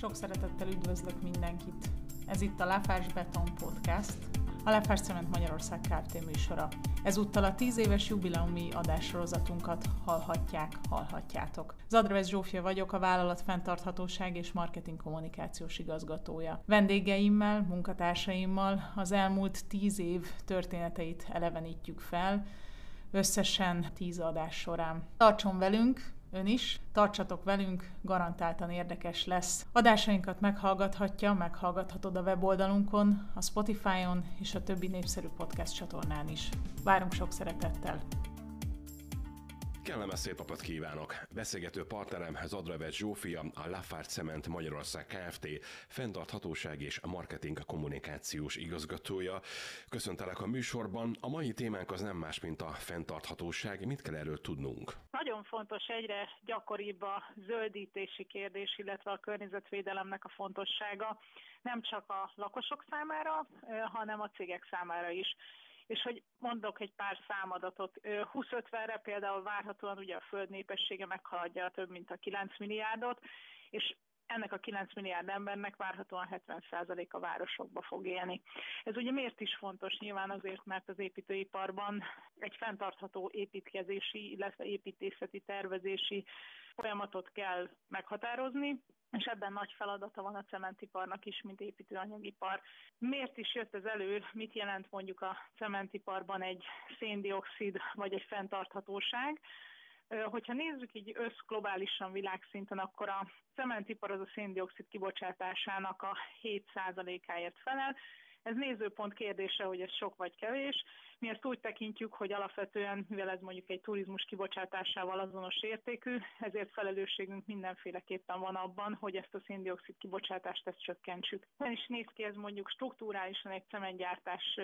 Sok szeretettel üdvözlök mindenkit. Ez itt a Láfás Beton Podcast, a Láfás Cement Magyarország Kft. műsora. Ezúttal a 10 éves jubileumi adássorozatunkat hallhatják, hallhatjátok. Zadravesz Zsófia vagyok, a vállalat fenntarthatóság és marketing kommunikációs igazgatója. Vendégeimmel, munkatársaimmal az elmúlt 10 év történeteit elevenítjük fel, összesen 10 adás során. Tartson velünk, ön is. Tartsatok velünk, garantáltan érdekes lesz. Adásainkat meghallgathatja, meghallgathatod a weboldalunkon, a Spotify-on és a többi népszerű podcast csatornán is. Várunk sok szeretettel! Kellemes szép napot kívánok! Beszélgető partnerem Zadravet Zsófia, a Lafarge Cement Magyarország Kft. fenntarthatóság és marketing kommunikációs igazgatója. Köszöntelek a műsorban. A mai témánk az nem más, mint a fenntarthatóság. Mit kell erről tudnunk? Nagyon fontos, egyre gyakoribb a zöldítési kérdés, illetve a környezetvédelemnek a fontossága nem csak a lakosok számára, hanem a cégek számára is és hogy mondok egy pár számadatot. 2050-re például várhatóan ugye a föld népessége meghaladja több mint a 9 milliárdot, és ennek a 9 milliárd embernek várhatóan 70% a városokba fog élni. Ez ugye miért is fontos? Nyilván azért, mert az építőiparban egy fenntartható építkezési, illetve építészeti tervezési folyamatot kell meghatározni, és ebben nagy feladata van a cementiparnak is, mint építőanyagipar. Miért is jött ez elő, mit jelent mondjuk a cementiparban egy széndiokszid vagy egy fenntarthatóság? Hogyha nézzük így összglobálisan világszinten, akkor a cementipar az a széndiokszid kibocsátásának a 7%-áért felel, ez nézőpont kérdése, hogy ez sok vagy kevés. Mi ezt úgy tekintjük, hogy alapvetően, mivel ez mondjuk egy turizmus kibocsátásával azonos értékű, ezért felelősségünk mindenféleképpen van abban, hogy ezt a széndiokszid kibocsátást ezt csökkentsük. Nem is néz ki ez mondjuk struktúrálisan egy cementgyártás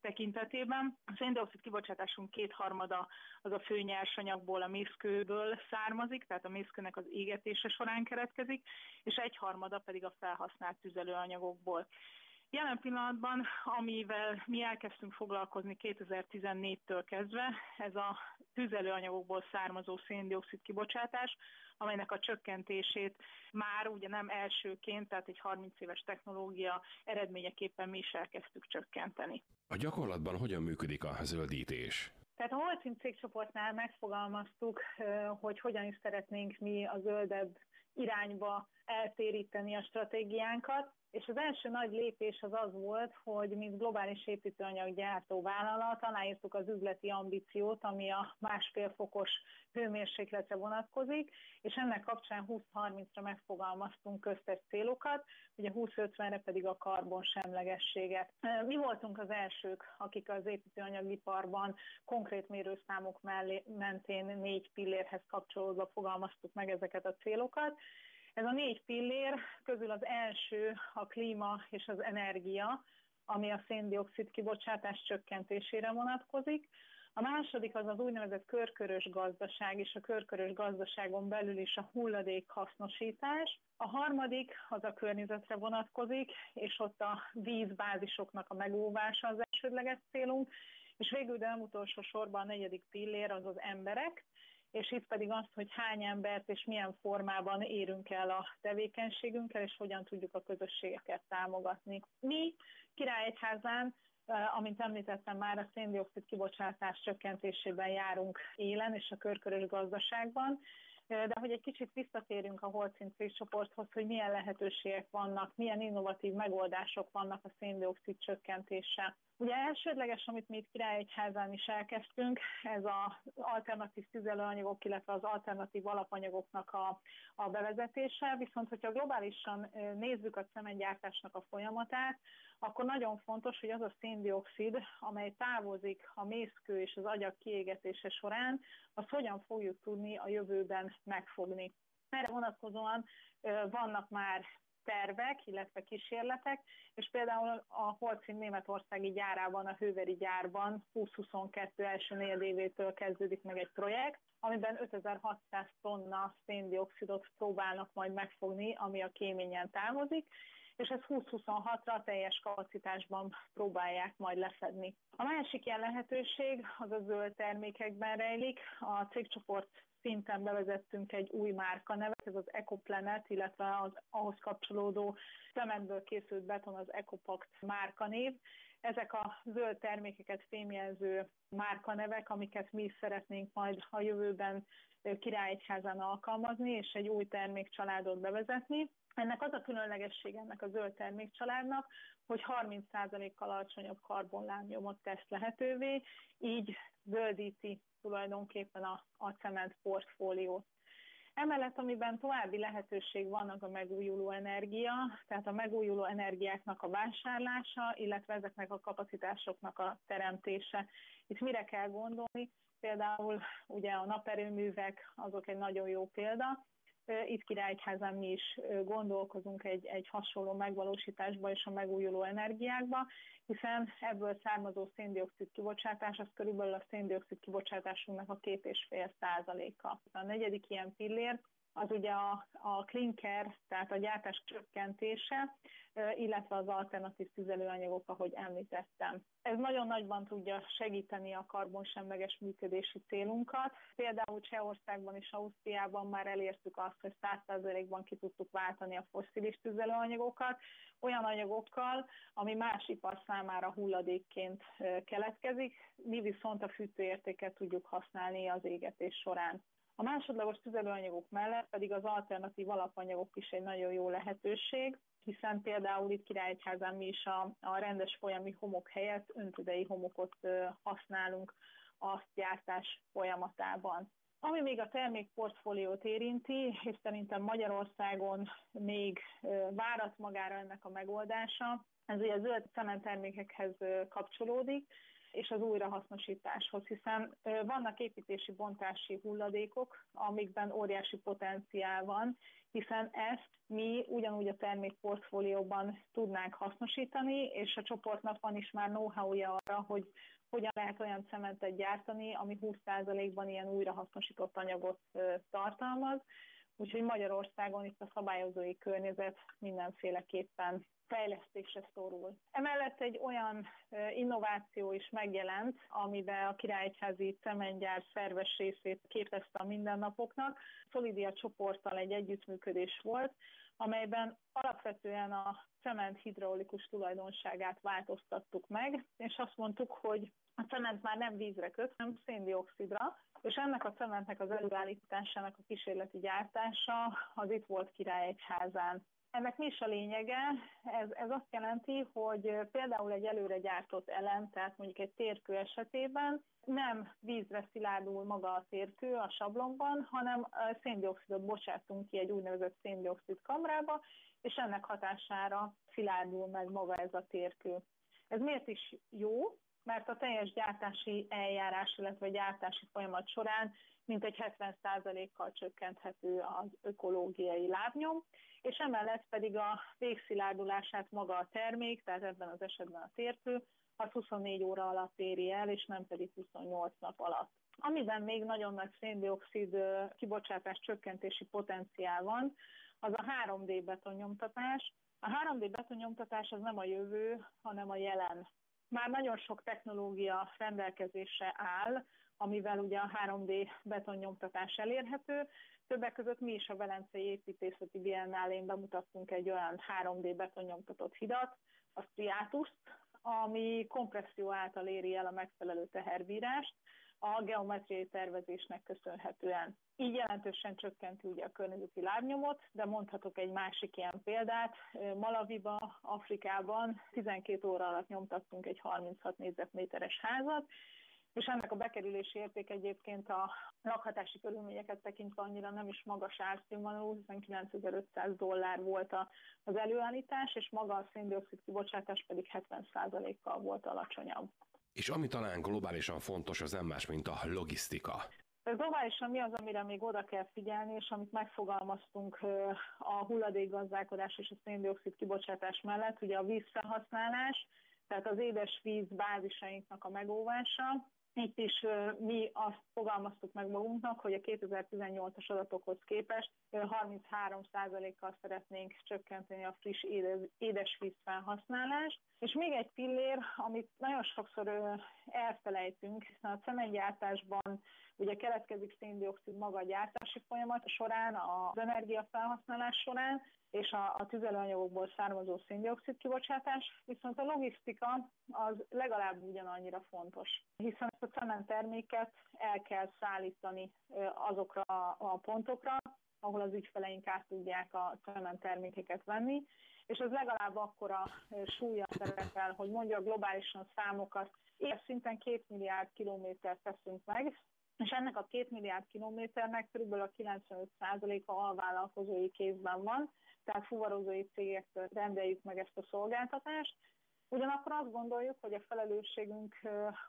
tekintetében. A széndiokszid kibocsátásunk kétharmada az a fő nyersanyagból, a mészkőből származik, tehát a mészkőnek az égetése során keretkezik, és egyharmada pedig a felhasznált tüzelőanyagokból. Jelen pillanatban, amivel mi elkezdtünk foglalkozni 2014-től kezdve, ez a tüzelőanyagokból származó széndiokszid kibocsátás, amelynek a csökkentését már ugye nem elsőként, tehát egy 30 éves technológia eredményeképpen mi is elkezdtük csökkenteni. A gyakorlatban hogyan működik a zöldítés? Tehát a Holcim cégcsoportnál megfogalmaztuk, hogy hogyan is szeretnénk mi a zöldebb irányba eltéríteni a stratégiánkat, és az első nagy lépés az az volt, hogy mint globális építőanyaggyártó vállalat aláírtuk az üzleti ambíciót, ami a másfél fokos hőmérsékletre vonatkozik, és ennek kapcsán 20-30-ra megfogalmaztunk köztes célokat, ugye 20-50-re pedig a karbon semlegességet. Mi voltunk az elsők, akik az építőanyagiparban konkrét mérőszámok mellé, mentén négy pillérhez kapcsolódva fogalmaztuk meg ezeket a célokat, ez a négy pillér közül az első a klíma és az energia, ami a széndiokszid kibocsátás csökkentésére vonatkozik. A második az az úgynevezett körkörös gazdaság, és a körkörös gazdaságon belül is a hulladék hasznosítás. A harmadik az a környezetre vonatkozik, és ott a vízbázisoknak a megóvása az elsődleges célunk, és végül, de nem utolsó sorban a negyedik pillér az az emberek, és itt pedig azt, hogy hány embert és milyen formában érünk el a tevékenységünkkel, és hogyan tudjuk a közösségeket támogatni. Mi Királyegyházán amint említettem már, a széndiokszid kibocsátás csökkentésében járunk élen és a körkörös gazdaságban, de hogy egy kicsit visszatérünk a Holcint csoporthoz, hogy milyen lehetőségek vannak, milyen innovatív megoldások vannak a széndiokszid csökkentése. Ugye elsődleges, amit mi itt Királyegyházán is elkezdtünk, ez az alternatív tüzelőanyagok, illetve az alternatív alapanyagoknak a, a bevezetése, viszont hogyha globálisan nézzük a cementgyártásnak a folyamatát, akkor nagyon fontos, hogy az a széndiokszid, amely távozik a mészkő és az agyak kiégetése során, azt hogyan fogjuk tudni a jövőben megfogni. Erre vonatkozóan vannak már tervek, illetve kísérletek, és például a Holcim németországi gyárában, a Hőveri gyárban 2022 első negyedévétől kezdődik meg egy projekt, amiben 5600 tonna széndiokszidot próbálnak majd megfogni, ami a kéményen távozik, és ezt 2026-ra teljes kapacitásban próbálják majd lefedni. A másik ilyen lehetőség az a zöld termékekben rejlik. A cégcsoport szinten bevezettünk egy új márkanevet, ez az EcoPlanet, illetve az ahhoz kapcsolódó cementből készült beton az EcoPact márkanév. Ezek a zöld termékeket fémjelző márkanevek, amiket mi szeretnénk majd a jövőben királyegyházán alkalmazni, és egy új termékcsaládot bevezetni. Ennek az a különlegessége ennek a zöld termékcsaládnak, hogy 30%-kal alacsonyabb karbonlábnyomot tesz lehetővé, így zöldíti tulajdonképpen a, a cement portfóliót. Emellett, amiben további lehetőség vannak a megújuló energia, tehát a megújuló energiáknak a vásárlása, illetve ezeknek a kapacitásoknak a teremtése. Itt mire kell gondolni? Például ugye a naperőművek azok egy nagyon jó példa, itt Királyházán mi is gondolkozunk egy, egy hasonló megvalósításba és a megújuló energiákba, hiszen ebből származó széndiokszid kibocsátás az körülbelül a széndiokszid kibocsátásunknak a két és fél százaléka. A negyedik ilyen pillér az ugye a, a klinker, tehát a gyártás csökkentése, illetve az alternatív tüzelőanyagok, ahogy említettem. Ez nagyon nagyban tudja segíteni a karbonsemleges működési célunkat. Például Csehországban és Ausztriában már elértük azt, hogy 100%-ban ki tudtuk váltani a fosszilis tüzelőanyagokat olyan anyagokkal, ami más ipar számára hulladékként keletkezik, mi viszont a fűtőértéket tudjuk használni az égetés során. A másodlagos tüzelőanyagok mellett pedig az alternatív alapanyagok is egy nagyon jó lehetőség, hiszen például itt Királyegyházán mi is a, a rendes folyami homok helyett öntüdei homokot használunk a gyártás folyamatában. Ami még a termékportfóliót érinti, és szerintem Magyarországon még várat magára ennek a megoldása, ez ugye a zöld cementtermékekhez kapcsolódik, és az újrahasznosításhoz, hiszen vannak építési bontási hulladékok, amikben óriási potenciál van, hiszen ezt mi ugyanúgy a termékportfólióban tudnánk hasznosítani, és a csoportnak van is már know-how-ja arra, hogy hogyan lehet olyan cementet gyártani, ami 20%-ban ilyen újrahasznosított anyagot tartalmaz. Úgyhogy Magyarországon itt a szabályozói környezet mindenféleképpen fejlesztésre szorul. Emellett egy olyan innováció is megjelent, amiben a Királyegyházi cementgyár szerves részét képezte a mindennapoknak. Szolidia csoporttal egy együttműködés volt, amelyben alapvetően a cement hidraulikus tulajdonságát változtattuk meg, és azt mondtuk, hogy a cement már nem vízre köt, hanem széndiokszidra, és ennek a cementnek az előállításának a kísérleti gyártása az itt volt Királyegyházán. Ennek mi is a lényege? Ez, ez azt jelenti, hogy például egy előre gyártott elem, tehát mondjuk egy térkő esetében nem vízre szilárdul maga a térkő a sablonban, hanem széndiokszidot bocsátunk ki egy úgynevezett széndiokszid kamrába, és ennek hatására szilárdul meg maga ez a térkő. Ez miért is jó? Mert a teljes gyártási eljárás, illetve gyártási folyamat során mintegy 70%-kal csökkenthető az ökológiai lábnyom, és emellett pedig a végszilárdulását maga a termék, tehát ebben az esetben a térkő, az 24 óra alatt éri el, és nem pedig 28 nap alatt. Amiben még nagyon nagy széndiokszid kibocsátás csökkentési potenciál van, az a 3D betonnyomtatás. A 3D betonnyomtatás az nem a jövő, hanem a jelen. Már nagyon sok technológia rendelkezésre áll, amivel ugye a 3D betonnyomtatás elérhető. Többek között mi is a Velencei Építészeti Biennálén bemutattunk egy olyan 3D betonnyomtatott hidat, a Striatus, ami kompresszió által éri el a megfelelő teherbírást, a geometriai tervezésnek köszönhetően. Így jelentősen csökkenti ugye a környezeti lábnyomot, de mondhatok egy másik ilyen példát. Malaviba, Afrikában 12 óra alatt nyomtattunk egy 36 négyzetméteres házat, és ennek a bekerülési érték egyébként a lakhatási körülményeket tekintve annyira nem is magas árszínvonalú, hiszen 9500 dollár volt az előállítás, és maga a széndiokszid kibocsátás pedig 70%-kal volt alacsonyabb. És ami talán globálisan fontos, az nem más, mint a logisztika. Globálisan mi az, amire még oda kell figyelni, és amit megfogalmaztunk a hulladékgazdálkodás és a széndiokszid kibocsátás mellett, ugye a vízfelhasználás, tehát az édes víz bázisainknak a megóvása, itt is mi azt fogalmaztuk meg magunknak, hogy a 2018-as adatokhoz képest 33%-kal szeretnénk csökkenteni a friss édesvíz felhasználást. És még egy pillér, amit nagyon sokszor elfelejtünk, hiszen a cementgyártásban ugye keletkezik széndiokszid maga a gyártási folyamat során, az energiafelhasználás során, és a, a tüzelőanyagokból származó széndiokszid kibocsátás, viszont a logisztika az legalább ugyanannyira fontos, hiszen ezt a cement terméket el kell szállítani azokra a pontokra, ahol az ügyfeleink át tudják a cement termékeket venni, és ez legalább akkora súlya szerepel, hogy mondja globálisan számokat, éves szinten 2 milliárd kilométert teszünk meg, és ennek a 2 milliárd kilométernek kb. a 95%-a alvállalkozói kézben van, tehát fuvarozói cégektől rendeljük meg ezt a szolgáltatást, Ugyanakkor azt gondoljuk, hogy a felelősségünk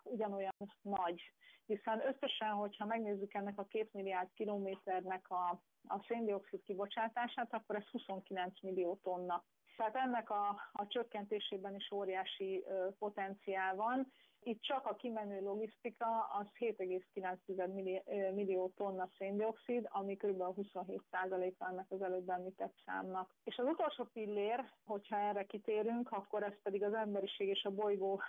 ugyanolyan nagy, hiszen összesen, hogyha megnézzük ennek a két milliárd kilométernek a, a széndiokszid kibocsátását, akkor ez 29 millió tonna. Tehát ennek a, a csökkentésében is óriási ö, potenciál van, itt csak a kimenő logisztika az 7,9 millió, tonna széndiokszid, ami kb. 27%-a ennek az előbb említett számnak. És az utolsó pillér, hogyha erre kitérünk, akkor ez pedig az emberiség és a bolygó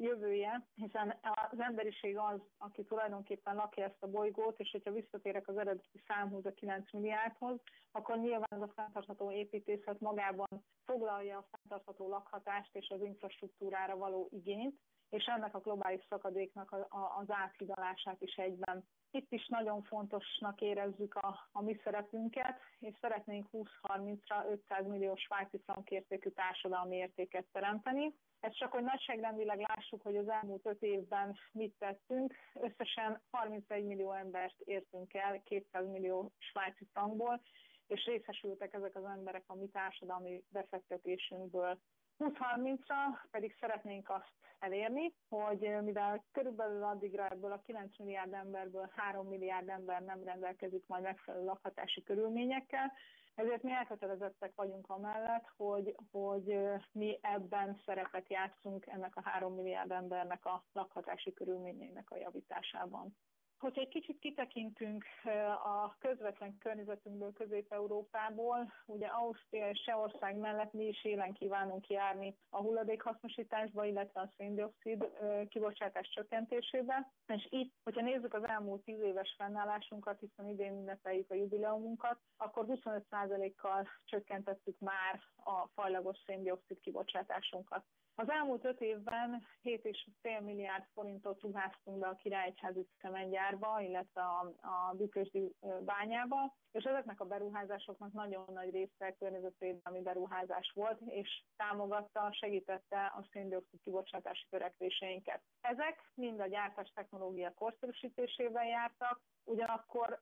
jövője, hiszen az emberiség az, aki tulajdonképpen lakja ezt a bolygót, és hogyha visszatérek az eredeti számhoz, a 9 milliárdhoz, akkor nyilván ez a fenntartható építészet magában foglalja a fenntartható lakhatást és az infrastruktúrára való igényt, és ennek a globális szakadéknak az áthidalását is egyben. Itt is nagyon fontosnak érezzük a, a mi szerepünket, és szeretnénk 20-30-ra 500 millió svájci frank értékű társadalmi értéket teremteni. Ez csak, hogy nagyságrendileg lássuk, hogy az elmúlt öt évben mit tettünk. Összesen 31 millió embert értünk el 200 millió svájci frankból, és részesültek ezek az emberek a mi társadalmi befektetésünkből. 2030-ra pedig szeretnénk azt elérni, hogy mivel körülbelül addigra ebből a 9 milliárd emberből 3 milliárd ember nem rendelkezik majd megfelelő lakhatási körülményekkel, ezért mi elkötelezettek vagyunk amellett, hogy, hogy mi ebben szerepet játszunk ennek a 3 milliárd embernek a lakhatási körülményeinek a javításában. Hogyha egy kicsit kitekintünk a közvetlen környezetünkből, Közép-Európából, ugye Ausztria és Csehország mellett mi is élen kívánunk járni a hulladékhasznosításba, illetve a széndiokszid kibocsátás csökkentésébe. És itt, hogyha nézzük az elmúlt tíz éves fennállásunkat, hiszen idén ünnepeljük a jubileumunkat, akkor 25%-kal csökkentettük már a fajlagos széndiokszid kibocsátásunkat. Az elmúlt öt évben 7,5 milliárd forintot ruháztunk be a Királyegyházi szemengyárba, illetve a, a Bükösdi bányába, és ezeknek a beruházásoknak nagyon nagy része környezetvédelmi beruházás volt, és támogatta, segítette a széndiokszid kibocsátási törekvéseinket. Ezek mind a gyártás technológia korszerűsítésével jártak, ugyanakkor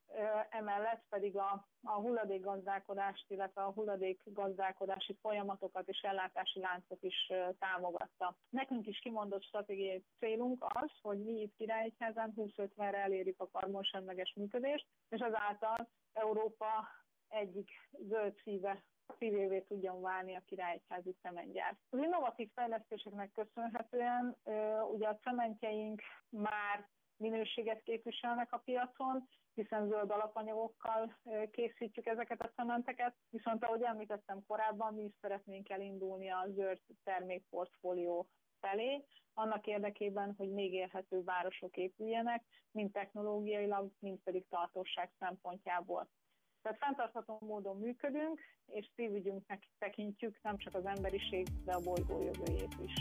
emellett pedig a, a hulladékgazdálkodást, illetve a hulladékgazdálkodási folyamatokat és ellátási láncot is támogatta. Nekünk is kimondott stratégiai célunk az, hogy mi itt Királyegyházen 2050-re elérjük a karbonsemleges működést, és ezáltal Európa egyik zöld szíve szívévé tudjon válni a királyegyházi cementgyár. Az innovatív fejlesztéseknek köszönhetően ugye a cementjeink már minőséget képviselnek a piacon, hiszen zöld alapanyagokkal készítjük ezeket a cementeket, viszont ahogy említettem korábban, mi is szeretnénk elindulni a zöld termékportfólió felé, annak érdekében, hogy még élhető városok épüljenek, mind technológiailag, mind pedig tartóság szempontjából. Tehát fenntartható módon működünk, és szívügyünknek tekintjük nem csak az emberiség, de a bolygó jövőjét is.